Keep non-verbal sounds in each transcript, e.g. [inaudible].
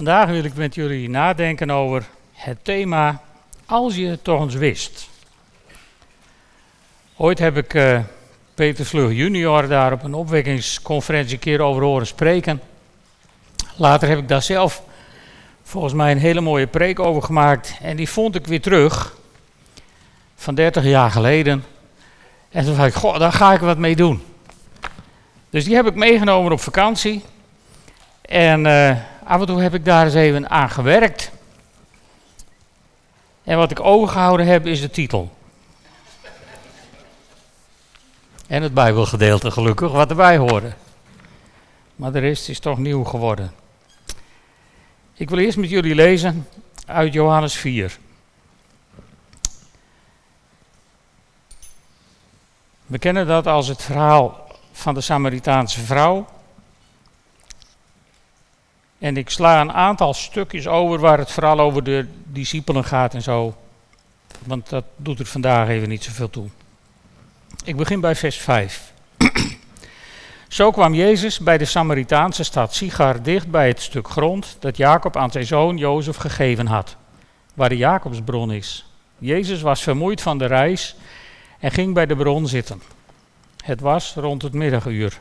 Vandaag wil ik met jullie nadenken over het thema Als je het toch eens wist. Ooit heb ik uh, Peter Vlug junior daar op een opwekkingsconferentie een keer over horen spreken. Later heb ik daar zelf volgens mij een hele mooie preek over gemaakt. En die vond ik weer terug van 30 jaar geleden. En toen dacht ik, goh, daar ga ik wat mee doen. Dus die heb ik meegenomen op vakantie. En uh, af en toe heb ik daar eens even aan gewerkt. En wat ik overgehouden heb is de titel. En het Bijbelgedeelte gelukkig, wat erbij hoorde. Maar de rest is toch nieuw geworden. Ik wil eerst met jullie lezen uit Johannes 4. We kennen dat als het verhaal van de Samaritaanse vrouw. En ik sla een aantal stukjes over waar het vooral over de discipelen gaat en zo. Want dat doet er vandaag even niet zoveel toe. Ik begin bij vers 5. [clears throat] Zo kwam Jezus bij de Samaritaanse stad Sigar dicht bij het stuk grond dat Jacob aan zijn zoon Jozef gegeven had, waar de Jacobsbron is. Jezus was vermoeid van de reis en ging bij de bron zitten. Het was rond het middaguur.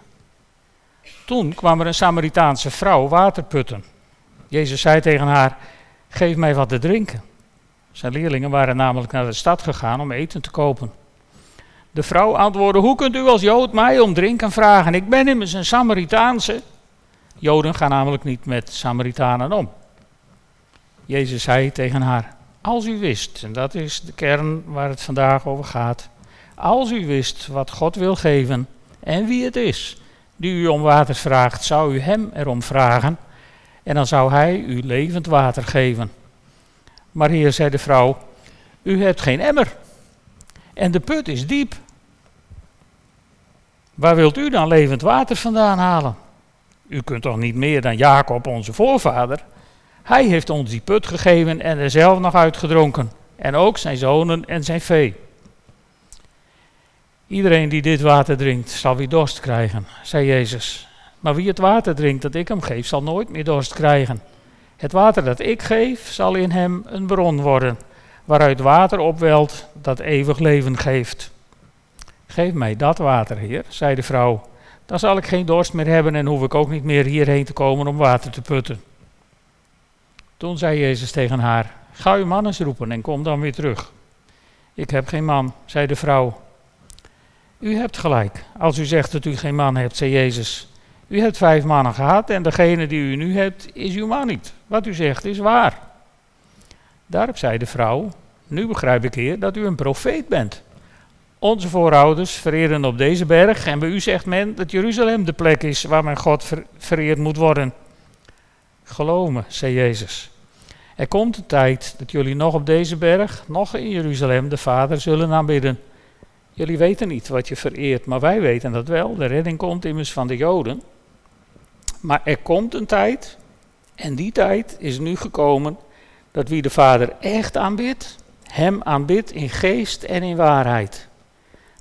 Toen kwam er een Samaritaanse vrouw water putten. Jezus zei tegen haar: Geef mij wat te drinken. Zijn leerlingen waren namelijk naar de stad gegaan om eten te kopen. De vrouw antwoordde: Hoe kunt u als Jood mij om drinken vragen? Ik ben immers een Samaritaanse. Joden gaan namelijk niet met Samaritanen om. Jezus zei tegen haar: Als u wist, en dat is de kern waar het vandaag over gaat. Als u wist wat God wil geven en wie het is die u om water vraagt, zou u hem erom vragen en dan zou hij u levend water geven. Maar hier zei de vrouw: U hebt geen emmer en de put is diep. Waar wilt u dan levend water vandaan halen? U kunt toch niet meer dan Jacob, onze voorvader? Hij heeft ons die put gegeven en er zelf nog uitgedronken. En ook zijn zonen en zijn vee. Iedereen die dit water drinkt, zal weer dorst krijgen, zei Jezus. Maar wie het water drinkt dat ik hem geef, zal nooit meer dorst krijgen. Het water dat ik geef, zal in hem een bron worden, waaruit water opwelt dat eeuwig leven geeft. Geef mij dat water, Heer, zei de vrouw. Dan zal ik geen dorst meer hebben en hoef ik ook niet meer hierheen te komen om water te putten. Toen zei Jezus tegen haar: Ga uw man eens roepen en kom dan weer terug. Ik heb geen man, zei de vrouw. U hebt gelijk. Als u zegt dat u geen man hebt, zei Jezus. U hebt vijf mannen gehad en degene die u nu hebt, is uw man niet. Wat u zegt is waar. Daarop zei de vrouw: Nu begrijp ik, Heer, dat u een profeet bent. Onze voorouders vereren op deze berg en bij u zegt men dat Jeruzalem de plek is waar mijn God vereerd moet worden. Geloof me, zei Jezus. Er komt een tijd dat jullie nog op deze berg, nog in Jeruzalem, de Vader zullen aanbidden. Jullie weten niet wat je vereert, maar wij weten dat wel. De redding komt immers van de Joden. Maar er komt een tijd, en die tijd is nu gekomen, dat wie de Vader echt aanbidt, hem aanbidt in geest en in waarheid.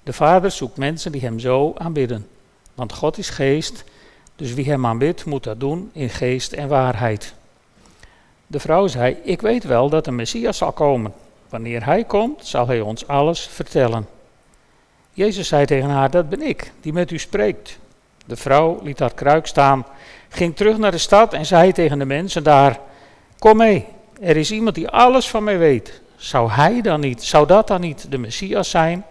De Vader zoekt mensen die hem zo aanbidden. Want God is geest, dus wie hem aanbidt moet dat doen in geest en waarheid. De vrouw zei: Ik weet wel dat de Messias zal komen. Wanneer hij komt, zal hij ons alles vertellen. Jezus zei tegen haar: Dat ben ik, die met u spreekt. De vrouw liet haar kruik staan, ging terug naar de stad en zei tegen de mensen daar: Kom mee, er is iemand die alles van mij weet. Zou hij dan niet, zou dat dan niet de Messias zijn?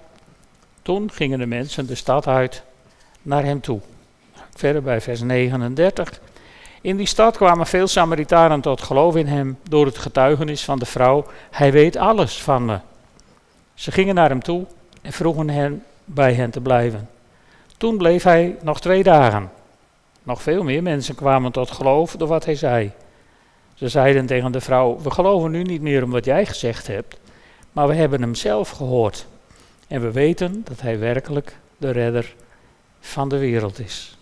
Toen gingen de mensen de stad uit naar hem toe. Verder bij vers 39. In die stad kwamen veel Samaritanen tot geloof in hem door het getuigenis van de vrouw. Hij weet alles van me. Ze gingen naar hem toe en vroegen hem bij hen te blijven. Toen bleef hij nog twee dagen. Nog veel meer mensen kwamen tot geloof door wat hij zei. Ze zeiden tegen de vrouw: We geloven nu niet meer om wat jij gezegd hebt, maar we hebben hem zelf gehoord. En we weten dat hij werkelijk de redder van de wereld is.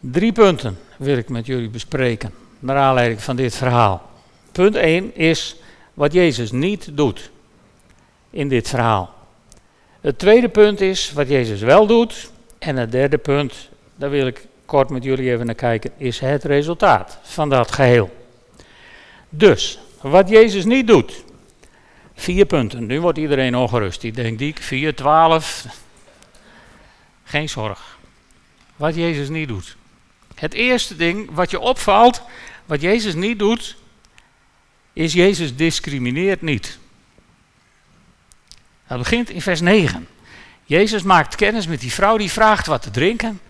Drie punten wil ik met jullie bespreken, naar aanleiding van dit verhaal. Punt 1 is wat Jezus niet doet in dit verhaal. Het tweede punt is wat Jezus wel doet. En het derde punt, daar wil ik kort met jullie even naar kijken, is het resultaat van dat geheel. Dus, wat Jezus niet doet. Vier punten. Nu wordt iedereen ongerust. Die denkt, die 4, 12. Geen zorg. Wat Jezus niet doet. Het eerste ding wat je opvalt, wat Jezus niet doet, is Jezus discrimineert niet. Dat begint in vers 9. Jezus maakt kennis met die vrouw die vraagt wat te drinken.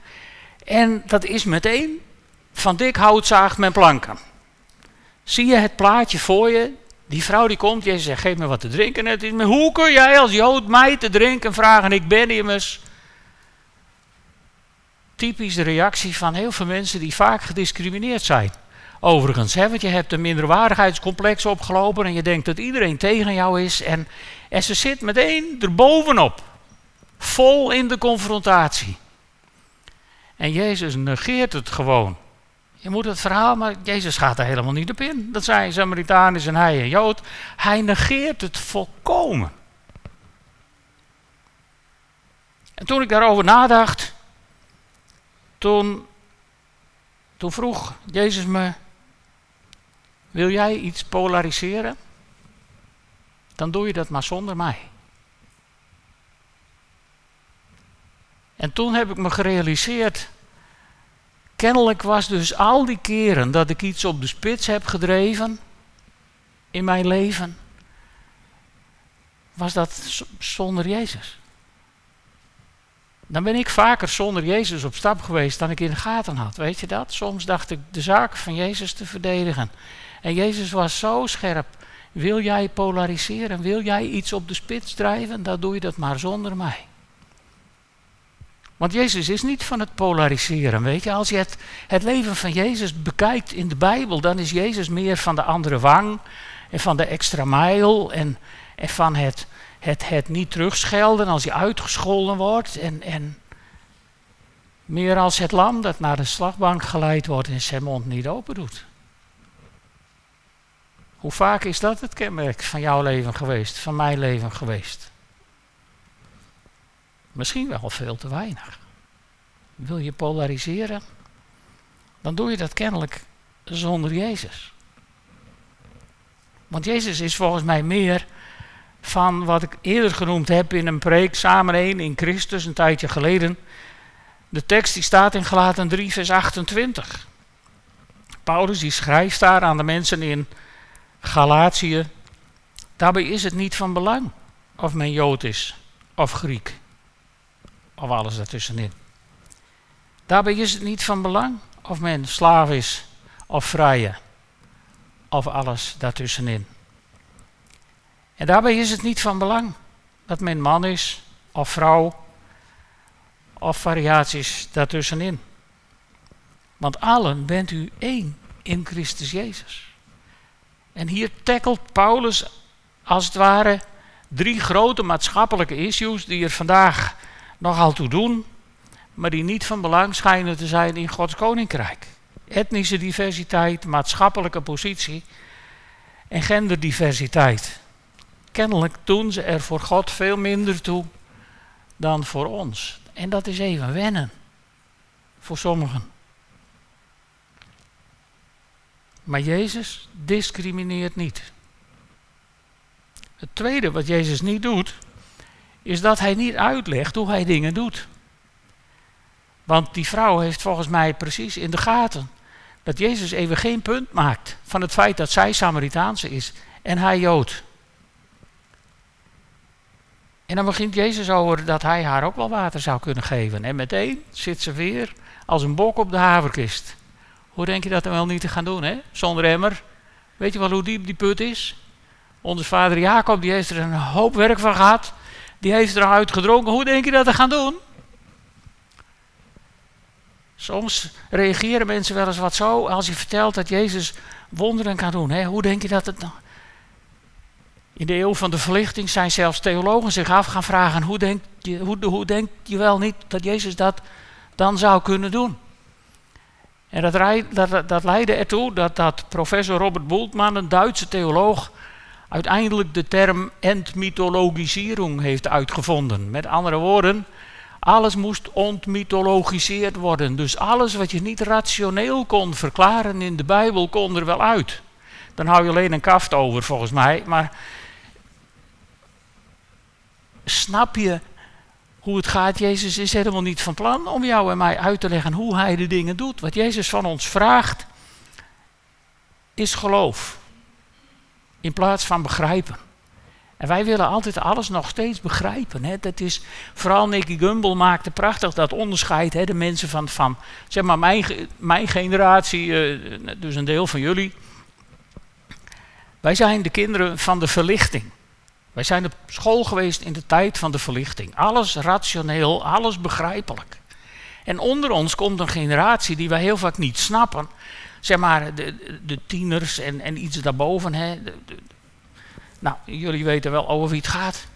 En dat is meteen van dik hout zaagt men planken. Zie je het plaatje voor je? Die vrouw die komt, Jezus zegt, geef me wat te drinken. het is, hoe kun jij als Jood mij te drinken vragen? Ik ben immers. Typische reactie van heel veel mensen die vaak gediscrimineerd zijn. Overigens, hè, want je hebt een minderwaardigheidscomplex opgelopen en je denkt dat iedereen tegen jou is. En, en ze zit meteen erbovenop. Vol in de confrontatie. En Jezus negeert het gewoon. Je moet het verhaal, maar Jezus gaat er helemaal niet op in. Dat zijn Samaritanen en hij een Jood. Hij negeert het volkomen. En toen ik daarover nadacht, toen, toen vroeg Jezus me, wil jij iets polariseren? Dan doe je dat maar zonder mij. En toen heb ik me gerealiseerd Kennelijk was dus al die keren dat ik iets op de spits heb gedreven in mijn leven, was dat zonder Jezus. Dan ben ik vaker zonder Jezus op stap geweest dan ik in de gaten had. Weet je dat? Soms dacht ik de zaak van Jezus te verdedigen. En Jezus was zo scherp. Wil jij polariseren? Wil jij iets op de spits drijven? Dan doe je dat maar zonder mij. Want Jezus is niet van het polariseren, weet je. Als je het, het leven van Jezus bekijkt in de Bijbel, dan is Jezus meer van de andere wang en van de extra mijl en, en van het, het, het niet terugschelden als je uitgescholden wordt en, en meer als het lam dat naar de slagbank geleid wordt en zijn mond niet open doet. Hoe vaak is dat het kenmerk van jouw leven geweest, van mijn leven geweest? Misschien wel veel te weinig. Wil je polariseren? Dan doe je dat kennelijk zonder Jezus. Want Jezus is volgens mij meer van wat ik eerder genoemd heb in een preek samen in Christus een tijdje geleden. De tekst die staat in Galaten 3 vers 28. Paulus die schrijft daar aan de mensen in Galatië. Daarbij is het niet van belang of men Jood is of Griek of alles daartussenin. Daarbij is het niet van belang of men slaaf is of vrije of alles daartussenin. En daarbij is het niet van belang dat men man is of vrouw of variaties daartussenin. Want allen bent u één in Christus Jezus. En hier tackelt Paulus als het ware drie grote maatschappelijke issues die er vandaag nogal toe doen, maar die niet van belang schijnen te zijn in Gods koninkrijk. Etnische diversiteit, maatschappelijke positie en genderdiversiteit. Kennelijk doen ze er voor God veel minder toe dan voor ons. En dat is even wennen voor sommigen. Maar Jezus discrimineert niet. Het tweede wat Jezus niet doet, is dat hij niet uitlegt hoe hij dingen doet. Want die vrouw heeft volgens mij precies in de gaten dat Jezus even geen punt maakt van het feit dat zij Samaritaanse is en hij Jood. En dan begint Jezus over dat hij haar ook wel water zou kunnen geven. En meteen zit ze weer als een bok op de haverkist. Hoe denk je dat dan wel niet te gaan doen, hè? Zonder emmer. Weet je wel hoe diep die put is? Onze vader Jacob die heeft er een hoop werk van gehad. Die heeft eruit gedronken. Hoe denk je dat te gaan doen? Soms reageren mensen wel eens wat zo als je vertelt dat Jezus wonderen kan doen. Hè? Hoe denk je dat het. In de eeuw van de verlichting zijn zelfs theologen zich af gaan vragen: hoe denk je, hoe, hoe denk je wel niet dat Jezus dat dan zou kunnen doen? En dat, leidde ertoe dat, dat professor Robert Bultmann, een Duitse theoloog, uiteindelijk de term entmythologisering heeft uitgevonden. Met andere woorden, Alles moest ontmythologiseerd worden. Dus alles wat je niet rationeel kon verklaren in de Bijbel, kon er wel uit. Dan hou je alleen een kaft over, volgens mij. Maar snap je hoe het gaat? Jezus is helemaal niet van plan om jou en mij uit te leggen hoe hij de dingen doet. Wat Jezus van ons vraagt, is geloof. In plaats van begrijpen. En wij willen altijd alles nog steeds begrijpen. Hè. Dat is, vooral Nicky Gumbel maakte prachtig dat onderscheid. Hè. De mensen van, van zeg maar mijn, mijn generatie, eh, dus een deel van jullie. Wij zijn de kinderen van de verlichting. Wij zijn op school geweest in de tijd van de verlichting. Alles rationeel, alles begrijpelijk. En onder ons komt een generatie die wij heel vaak niet snappen. Zeg maar de, de tieners en, en iets daarboven. Hè. Nou, jullie weten wel over wie het gaat.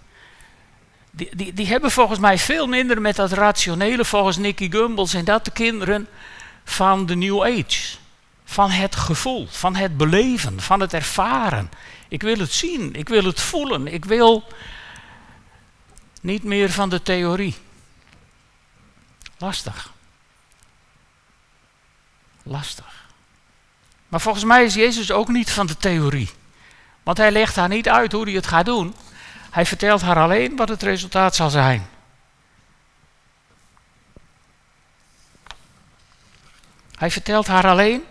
Die, die, die hebben volgens mij veel minder met dat rationele. Volgens Nicky Gumbel zijn dat de kinderen van de New Age. Van het gevoel, van het beleven, van het ervaren. Ik wil het zien, ik wil het voelen, ik wil niet meer van de theorie. Lastig. Lastig. Maar volgens mij is Jezus ook niet van de theorie. Want hij legt haar niet uit hoe hij het gaat doen. Hij vertelt haar alleen wat het resultaat zal zijn. Hij vertelt haar alleen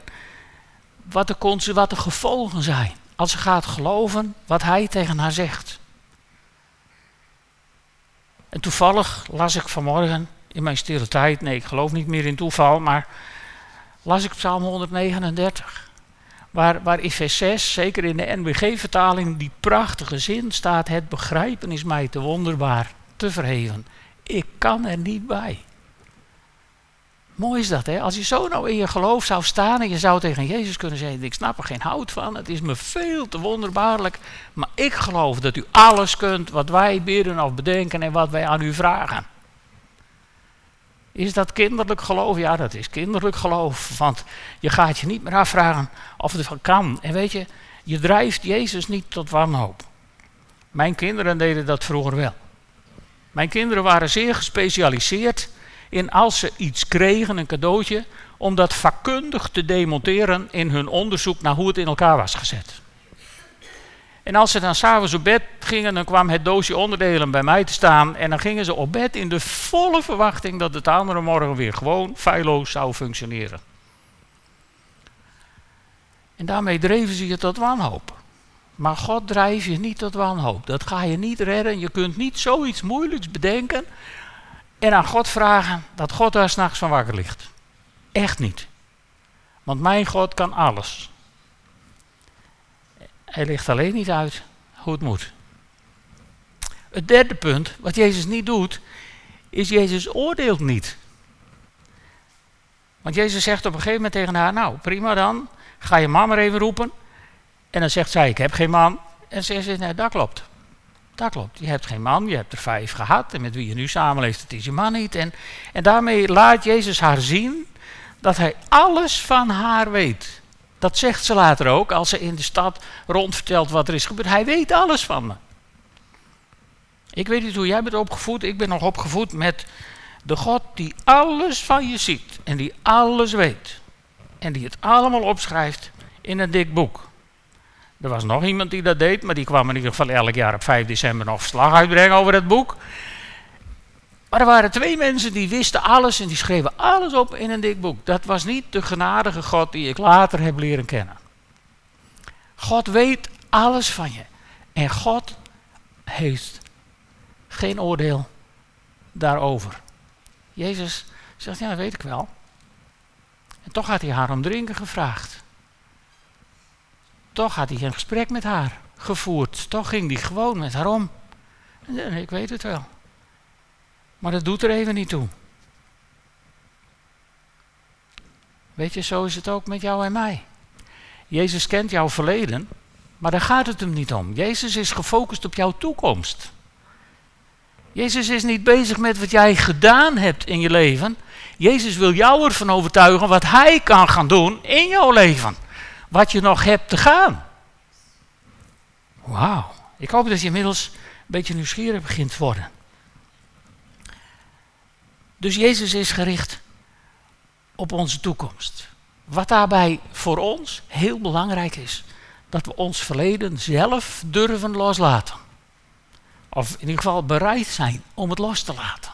wat de, wat de gevolgen zijn als ze gaat geloven wat hij tegen haar zegt. En toevallig las ik vanmorgen in mijn stille tijd, nee ik geloof niet meer in toeval, maar las ik Psalm 139. Waar, waar in vers 6, zeker in de NBG-vertaling, die prachtige zin staat: Het begrijpen is mij te wonderbaar, te verheven. Ik kan er niet bij. Mooi is dat, hè? Als je zo nou in je geloof zou staan en je zou tegen Jezus kunnen zeggen: Ik snap er geen hout van, het is me veel te wonderbaarlijk, maar ik geloof dat u alles kunt wat wij bidden of bedenken en wat wij aan u vragen. Is dat kinderlijk geloof? Ja, dat is kinderlijk geloof. Want je gaat je niet meer afvragen of het kan. En weet je, je drijft Jezus niet tot wanhoop. Mijn kinderen deden dat vroeger wel. Mijn kinderen waren zeer gespecialiseerd in als ze iets kregen, een cadeautje, om dat vakkundig te demonteren in hun onderzoek naar hoe het in elkaar was gezet. En als ze dan s'avonds op bed gingen, dan kwam het doosje onderdelen bij mij te staan. En dan gingen ze op bed in de volle verwachting dat het andere morgen weer gewoon feilloos zou functioneren. En daarmee dreven ze je tot wanhoop. Maar God drijft je niet tot wanhoop. Dat ga je niet redden. Je kunt niet zoiets moeilijks bedenken en aan God vragen dat God daar s'nachts van wakker ligt. Echt niet. Want mijn God kan alles. Hij ligt alleen niet uit hoe het moet. Het derde punt, wat Jezus niet doet, is Jezus oordeelt niet. Want Jezus zegt op een gegeven moment tegen haar, nou prima dan, ga je man maar even roepen. En dan zegt zij, ik heb geen man. En ze zegt, nee, dat klopt. Dat klopt. Je hebt geen man, je hebt er vijf gehad. En met wie je nu samenleeft, het is je man niet. En, en daarmee laat Jezus haar zien dat hij alles van haar weet. Dat zegt ze later ook, als ze in de stad rondvertelt wat er is gebeurd. Hij weet alles van me. Ik weet niet hoe jij bent opgevoed. Ik ben nog opgevoed met de God die alles van je ziet. En die alles weet. En die het allemaal opschrijft in een dik boek. Er was nog iemand die dat deed, maar die kwam in ieder geval elk jaar op 5 december nog verslag uitbrengen over het boek. Maar er waren twee mensen die wisten alles en die schreven alles op in een dik boek. Dat was niet de genadige God die ik later heb leren kennen. God weet alles van je. En God heeft geen oordeel daarover. Jezus zegt, ja, dat weet ik wel. En toch had hij haar om drinken gevraagd. Toch had hij een gesprek met haar gevoerd. Toch ging hij gewoon met haar om. En, ik weet het wel. Maar dat doet er even niet toe. Weet je, zo is het ook met jou en mij. Jezus kent jouw verleden, maar daar gaat het hem niet om. Jezus is gefocust op jouw toekomst. Jezus is niet bezig met wat jij gedaan hebt in je leven. Jezus wil jou ervan overtuigen wat Hij kan gaan doen in jouw leven. Wat je nog hebt te gaan. Wauw. Ik hoop dat je inmiddels een beetje nieuwsgierig begint te worden. Dus Jezus is gericht op onze toekomst. Wat daarbij voor ons heel belangrijk is, dat we ons verleden zelf durven loslaten. Of in ieder geval bereid zijn om het los te laten.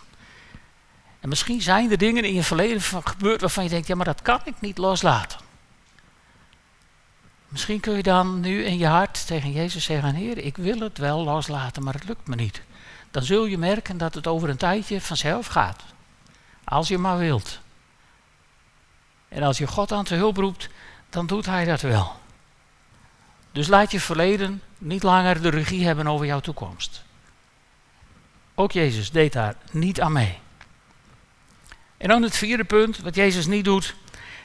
En misschien zijn er dingen in je verleden gebeurd waarvan je denkt, ja maar dat kan ik niet loslaten. Misschien kun je dan nu in je hart tegen Jezus zeggen, Heer, ik wil het wel loslaten, maar het lukt me niet. Dan zul je merken dat het over een tijdje vanzelf gaat. Als je maar wilt. En als je God aan te hulp roept, dan doet Hij dat wel. Dus laat je verleden niet langer de regie hebben over jouw toekomst. Ook Jezus deed daar niet aan mee. En dan het vierde punt, wat Jezus niet doet.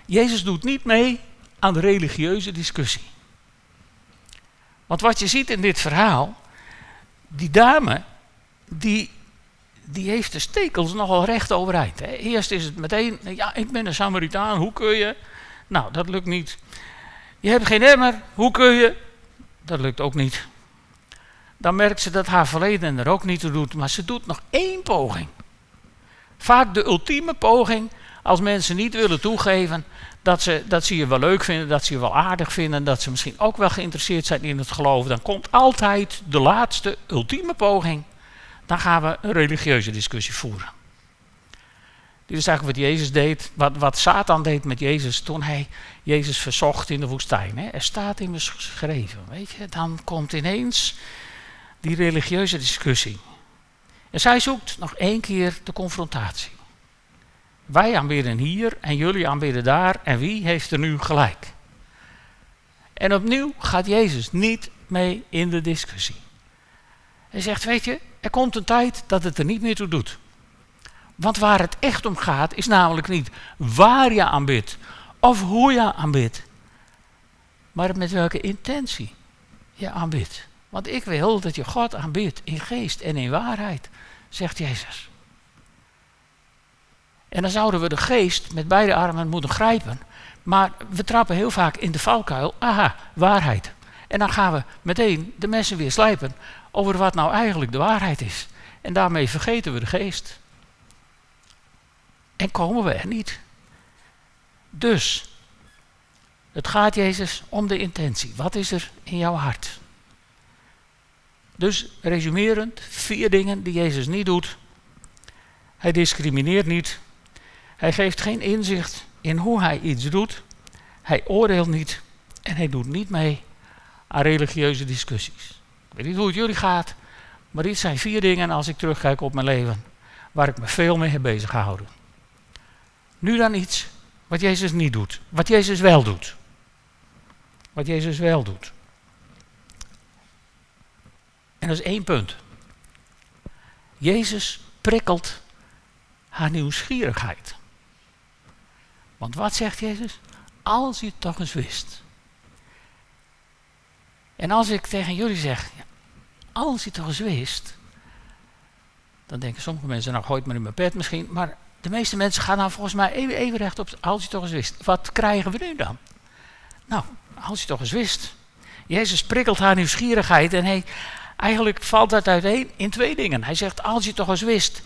Jezus doet niet mee aan de religieuze discussie. Want wat je ziet in dit verhaal, die dame, die, die heeft de stekels nogal recht overeind. Hè. Eerst is het meteen, ja, ik ben een Samaritaan, hoe kun je? Nou, dat lukt niet. Je hebt geen emmer, hoe kun je? Dat lukt ook niet. Dan merkt ze dat haar verleden er ook niet toe doet, maar ze doet nog één poging. Vaak de ultieme poging als mensen niet willen toegeven dat ze, dat ze je wel leuk vinden, dat ze je wel aardig vinden, dat ze misschien ook wel geïnteresseerd zijn in het geloof, dan komt altijd de laatste, ultieme poging. Dan gaan we een religieuze discussie voeren. Dit is eigenlijk wat Jezus deed, wat, wat Satan deed met Jezus toen hij Jezus verzocht in de woestijn. Hè. Er staat immers geschreven, weet je. Dan komt ineens die religieuze discussie. En zij zoekt nog één keer de confrontatie. Wij aanbidden hier en jullie aanbidden daar en wie heeft er nu gelijk? En opnieuw gaat Jezus niet mee in de discussie. Hij zegt, weet je, er komt een tijd dat het er niet meer toe doet. Want waar het echt om gaat, is namelijk niet waar je aanbidt of hoe je aanbidt, maar met welke intentie je aanbidt. Want ik wil dat je God aanbidt in geest en in waarheid, zegt Jezus. En dan zouden we de geest met beide armen moeten grijpen. Maar we trappen heel vaak in de valkuil. Aha, waarheid. En dan gaan we meteen de messen weer slijpen over wat nou eigenlijk de waarheid is. En daarmee vergeten we de geest. En komen we er niet. Dus, het gaat Jezus om de intentie. Wat is er in jouw hart? Dus, resumerend, vier dingen die Jezus niet doet. Hij discrimineert niet, hij geeft geen inzicht in hoe hij iets doet. Hij oordeelt niet en hij doet niet mee aan religieuze discussies. Ik weet niet hoe het jullie gaat, maar dit zijn vier dingen als ik terugkijk op mijn leven waar ik me veel mee heb bezig gehouden. Nu dan iets wat Jezus niet doet, wat Jezus wel doet. Wat Jezus wel doet. En dat is één punt. Jezus prikkelt haar nieuwsgierigheid. Want wat zegt Jezus? Als je het toch eens wist. En als ik tegen jullie zeg, als je het toch eens wist, dan denken sommige mensen, nou gooit maar in mijn bed misschien, maar de meeste mensen gaan nou volgens mij even, even recht op, als je toch eens wist. Wat krijgen we nu dan? Nou, als je toch eens wist. Jezus prikkelt haar nieuwsgierigheid en hij, eigenlijk valt dat uiteen in twee dingen. Hij zegt, als je toch eens wist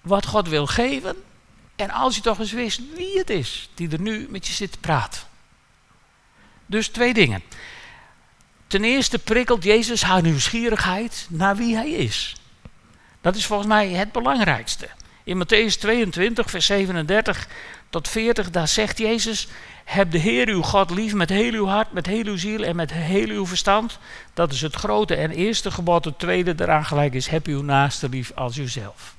wat God wil geven, en als je toch eens wist wie het is die er nu met je zit te praten. Dus twee dingen. Ten eerste prikkelt Jezus haar nieuwsgierigheid naar wie hij is. Dat is volgens mij het belangrijkste. In Matthäus 22, vers 37 tot 40, daar zegt Jezus: Heb de Heer uw God lief met heel uw hart, met heel uw ziel en met heel uw verstand. Dat is het grote en eerste gebod. Het tweede eraan gelijk is: Heb uw naaste lief als uzelf.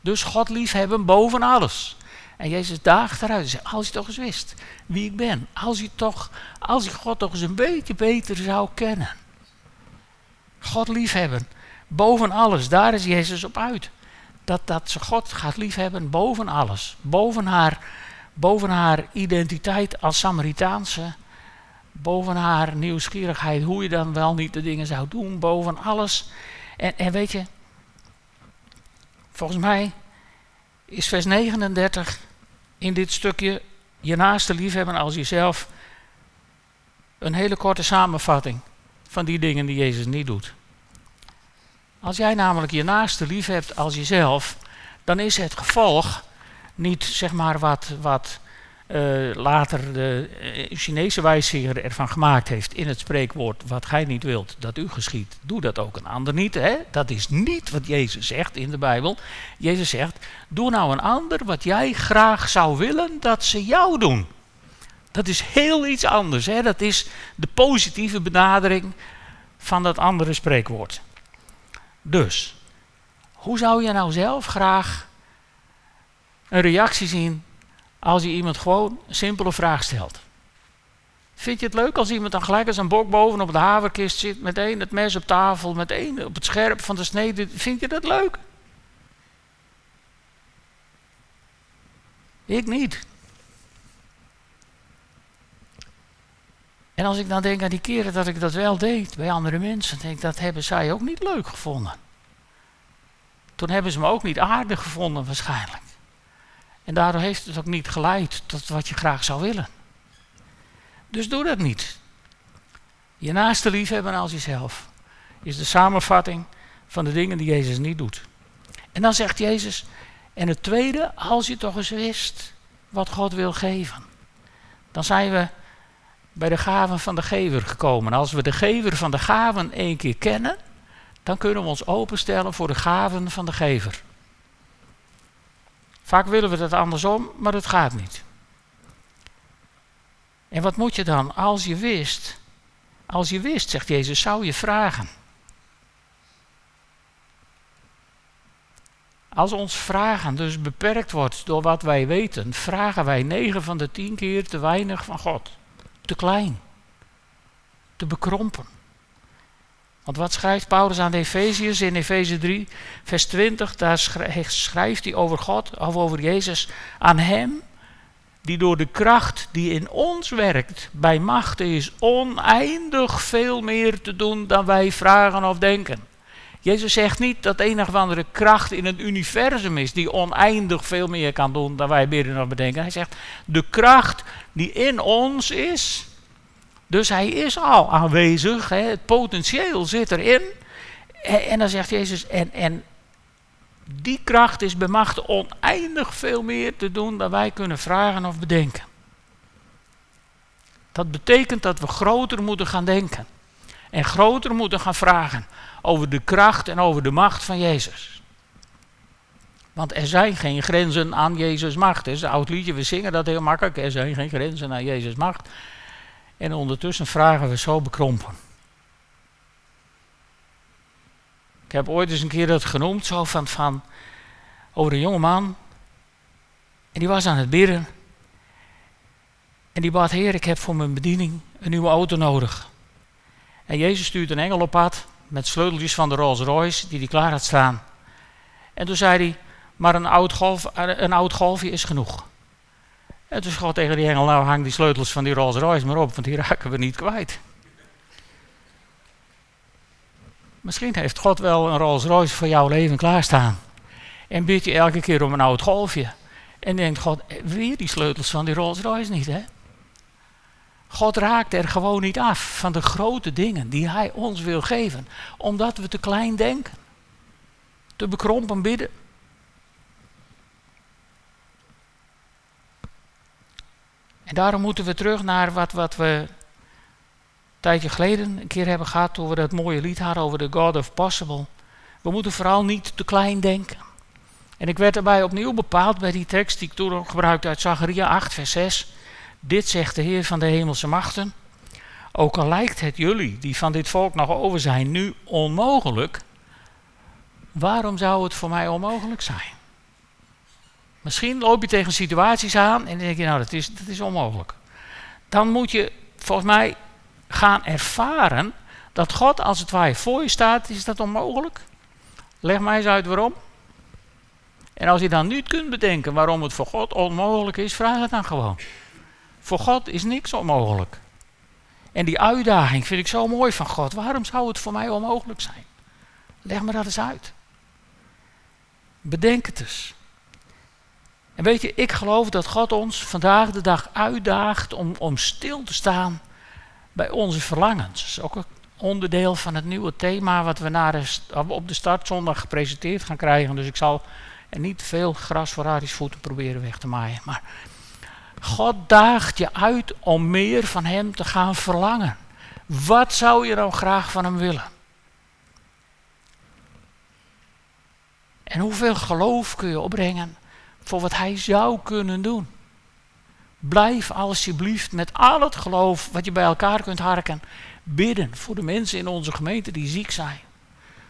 Dus God liefhebben boven alles. En Jezus daagt eruit en zegt, als je toch eens wist wie ik ben. Als je, toch, als je God toch eens een beetje beter zou kennen. God liefhebben boven alles, daar is Jezus op uit. Dat, dat ze God gaat liefhebben boven alles. Boven haar, boven haar identiteit als Samaritaanse. Boven haar nieuwsgierigheid, hoe je dan wel niet de dingen zou doen. Boven alles. En, en weet je, Volgens mij is vers 39 in dit stukje je naaste liefhebben als jezelf een hele korte samenvatting van die dingen die Jezus niet doet. Als jij namelijk je naaste lief hebt als jezelf, dan is het gevolg niet zeg maar wat, wat uh, later de uh, Chinese wijsgeer ervan gemaakt heeft in het spreekwoord: wat gij niet wilt dat u geschiet, doe dat ook een ander niet. Hè? Dat is niet wat Jezus zegt in de Bijbel. Jezus zegt: doe nou een ander wat jij graag zou willen dat ze jou doen. Dat is heel iets anders. Hè? Dat is de positieve benadering van dat andere spreekwoord. Dus, hoe zou je nou zelf graag een reactie zien als je iemand gewoon een simpele vraag stelt. Vind je het leuk als iemand dan gelijk als een bok boven op de haverkist zit, meteen het mes op tafel, meteen op het scherp van de snede? Vind je dat leuk? Ik niet. En als ik dan denk aan die keren dat ik dat wel deed bij andere mensen, denk ik dat hebben zij ook niet leuk gevonden. Toen hebben ze me ook niet aardig gevonden waarschijnlijk. En daardoor heeft het ook niet geleid tot wat je graag zou willen. Dus doe dat niet. Je naaste liefhebben als jezelf is de samenvatting van de dingen die Jezus niet doet. En dan zegt Jezus, en het tweede, als je toch eens wist wat God wil geven. Dan zijn we bij de gaven van de gever gekomen. Als we de gever van de gaven één keer kennen, dan kunnen we ons openstellen voor de gaven van de gever. Vaak willen we dat andersom, maar het gaat niet. En wat moet je dan? Als je wist, als je wist, zegt Jezus, zou je vragen. Als ons vragen dus beperkt wordt door wat wij weten, vragen wij 9 van de 10 keer te weinig van God. Te klein. Te bekrompen. Want wat schrijft Paulus aan de Efeziërs in Efeze 3, vers 20? Daar schrijft hij over God, of over Jezus, aan Hem, die door de kracht die in ons werkt, bij machten is oneindig veel meer te doen dan wij vragen of denken. Jezus zegt niet dat een of andere kracht in het universum is die oneindig veel meer kan doen dan wij bidden of bedenken. Hij zegt, de kracht die in ons is, dus hij is al aanwezig, hè, het potentieel zit erin. En, en dan zegt Jezus, en, en die kracht is bemacht oneindig veel meer te doen dan wij kunnen vragen of bedenken. Dat betekent dat we groter moeten gaan denken. En groter moeten gaan vragen over de kracht en over de macht van Jezus. Want er zijn geen grenzen aan Jezus' macht. Het is een oud liedje, we zingen dat heel makkelijk. Er zijn geen grenzen aan Jezus' macht. En ondertussen vragen we zo bekrompen. Ik heb ooit eens een keer dat genoemd, zo van, van over een jonge man. En die was aan het bidden. En die bad, Heer, ik heb voor mijn bediening een nieuwe auto nodig. En Jezus stuurt een engel op pad met sleuteltjes van de Rolls Royce die hij klaar had staan. En toen zei hij, maar een oud, golf, een oud golfje is genoeg. En toen schoot tegen die engel, nou hang die sleutels van die Rolls Royce maar op, want die raken we niet kwijt. Misschien heeft God wel een Rolls Royce voor jouw leven klaarstaan. En bid je elke keer om een oud golfje. En denkt God, weer die sleutels van die Rolls Royce niet, hè? God raakt er gewoon niet af van de grote dingen die Hij ons wil geven, omdat we te klein denken, te bekrompen bidden. En daarom moeten we terug naar wat, wat we een tijdje geleden een keer hebben gehad, toen we dat mooie lied hadden over de God of Possible. We moeten vooral niet te klein denken. En ik werd erbij opnieuw bepaald bij die tekst die ik toen gebruikte uit Zacharia 8, vers 6. Dit zegt de Heer van de hemelse machten. Ook al lijkt het jullie, die van dit volk nog over zijn, nu onmogelijk, waarom zou het voor mij onmogelijk zijn? Misschien loop je tegen situaties aan en denk je, nou, dat is, dat is onmogelijk. Dan moet je volgens mij gaan ervaren dat God als het ware voor je staat, is dat onmogelijk? Leg mij eens uit waarom. En als je dan niet kunt bedenken waarom het voor God onmogelijk is, vraag het dan gewoon. Voor God is niks onmogelijk. En die uitdaging vind ik zo mooi van God. Waarom zou het voor mij onmogelijk zijn? Leg me dat eens uit. Bedenk het eens. En weet je, ik geloof dat God ons vandaag de dag uitdaagt om, om stil te staan bij onze verlangens. Dat is ook een onderdeel van het nieuwe thema wat we na de, op de startzondag gepresenteerd gaan krijgen. Dus ik zal niet veel gras voor Aries voeten proberen weg te maaien. Maar God daagt je uit om meer van Hem te gaan verlangen. Wat zou je nou graag van Hem willen? En hoeveel geloof kun je opbrengen voor wat Hij zou kunnen doen? Blijf alsjeblieft met al het geloof wat je bij elkaar kunt harken bidden voor de mensen in onze gemeente die ziek zijn.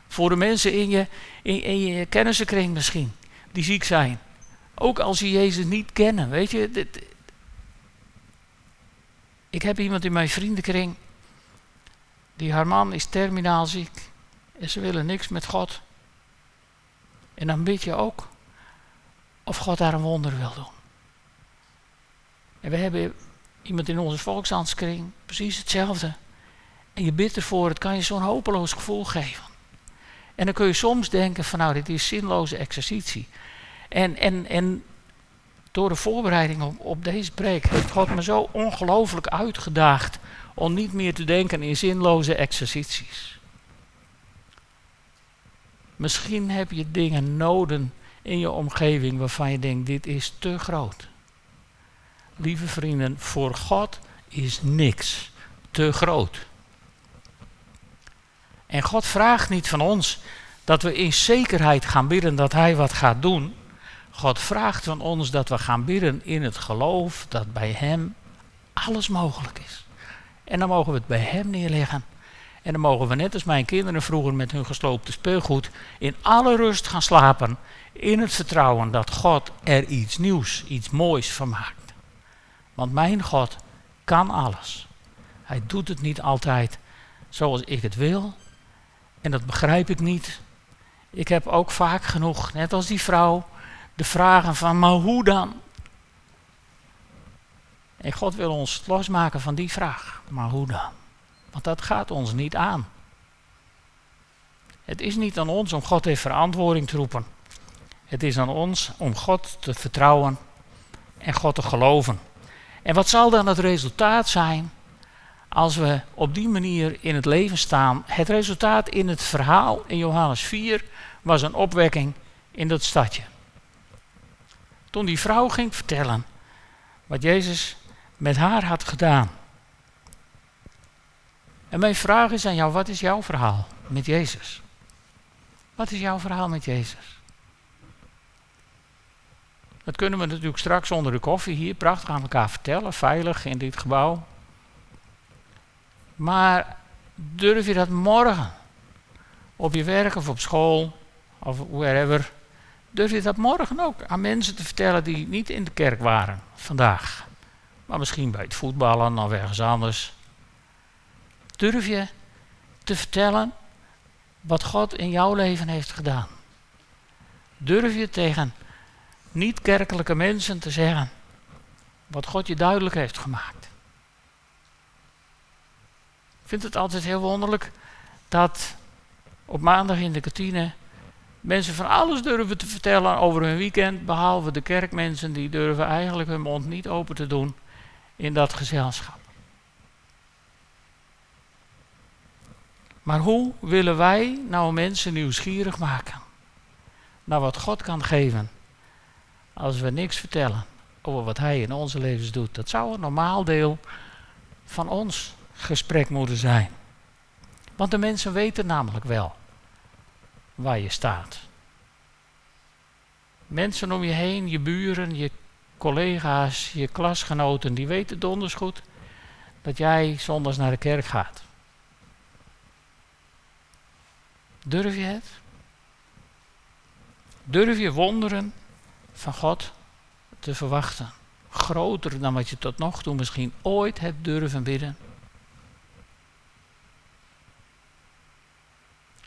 Voor de mensen in je, in, je kennissenkring misschien, die ziek zijn. Ook als je Jezus niet kennen, weet je. Dit, ik heb iemand in mijn vriendenkring, die haar man is terminaal ziek. En ze willen niks met God. En dan bid je ook of God daar een wonder wil doen. En we hebben iemand in onze volkshandskring, precies hetzelfde. En je bidt ervoor, het kan je zo'n hopeloos gevoel geven. En dan kun je soms denken van nou, dit is zinloze exercitie. En, en, en door de voorbereiding op, op deze preek heeft God me zo ongelooflijk uitgedaagd om niet meer te denken in zinloze exercities. Misschien heb je dingen noden in je omgeving waarvan je denkt, dit is te groot. Lieve vrienden, voor God is niks te groot. En God vraagt niet van ons dat we in zekerheid gaan bidden dat Hij wat gaat doen. God vraagt van ons dat we gaan bidden in het geloof dat bij Hem alles mogelijk is. En dan mogen we het bij Hem neerleggen. En dan mogen we net als mijn kinderen vroeger met hun gesloopte speelgoed in alle rust gaan slapen. In het vertrouwen dat God er iets nieuws, iets moois van maakt. Want mijn God kan alles. Hij doet het niet altijd zoals ik het wil. En dat begrijp ik niet. Ik heb ook vaak genoeg, net als die vrouw, de vragen van, maar hoe dan? En God wil ons losmaken van die vraag, maar hoe dan? Want dat gaat ons niet aan. Het is niet aan ons om God in verantwoording te roepen. Het is aan ons om God te vertrouwen en God te geloven. En wat zal dan het resultaat zijn als we op die manier in het leven staan? Het resultaat in het verhaal in Johannes 4 was een opwekking in dat stadje. Toen die vrouw ging vertellen wat Jezus met haar had gedaan. En mijn vraag is aan jou, wat is jouw verhaal met Jezus? Wat is jouw verhaal met Jezus? Dat kunnen we natuurlijk straks onder de koffie hier prachtig aan elkaar vertellen, veilig in dit gebouw. Maar durf je dat morgen op je werk of op school of wherever, durf je dat morgen ook aan mensen te vertellen die niet in de kerk waren vandaag, maar misschien bij het voetballen of ergens anders. Durf je te vertellen wat God in jouw leven heeft gedaan? Durf je tegen niet-kerkelijke mensen te zeggen wat God je duidelijk heeft gemaakt? Ik vind het altijd heel wonderlijk dat op maandag in de kantine mensen van alles durven te vertellen over hun weekend, behalve de kerkmensen die durven eigenlijk hun mond niet open te doen in dat gezelschap. Maar hoe willen wij nou mensen nieuwsgierig maken naar wat God kan geven als we niks vertellen over wat Hij in onze levens doet? Dat zou een normaal deel van ons gesprek moeten zijn. Want de mensen weten namelijk wel waar je staat. Mensen om je heen, je buren, je collega's, je klasgenoten, die weten donders goed dat jij zondags naar de kerk gaat. Durf je het? Durf je wonderen van God te verwachten? Groter dan wat je tot nog toe misschien ooit hebt durven bidden?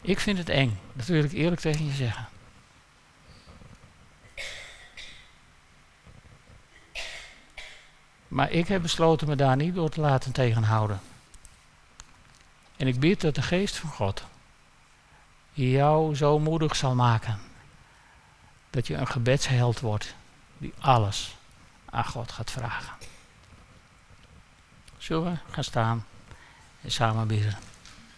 Ik vind het eng, dat wil ik eerlijk tegen je zeggen. Maar ik heb besloten me daar niet door te laten tegenhouden. En ik bid dat de geest van God jou zo moedig zal maken. Dat je een gebedsheld wordt die alles aan God gaat vragen. Zullen we gaan staan en samen bidden?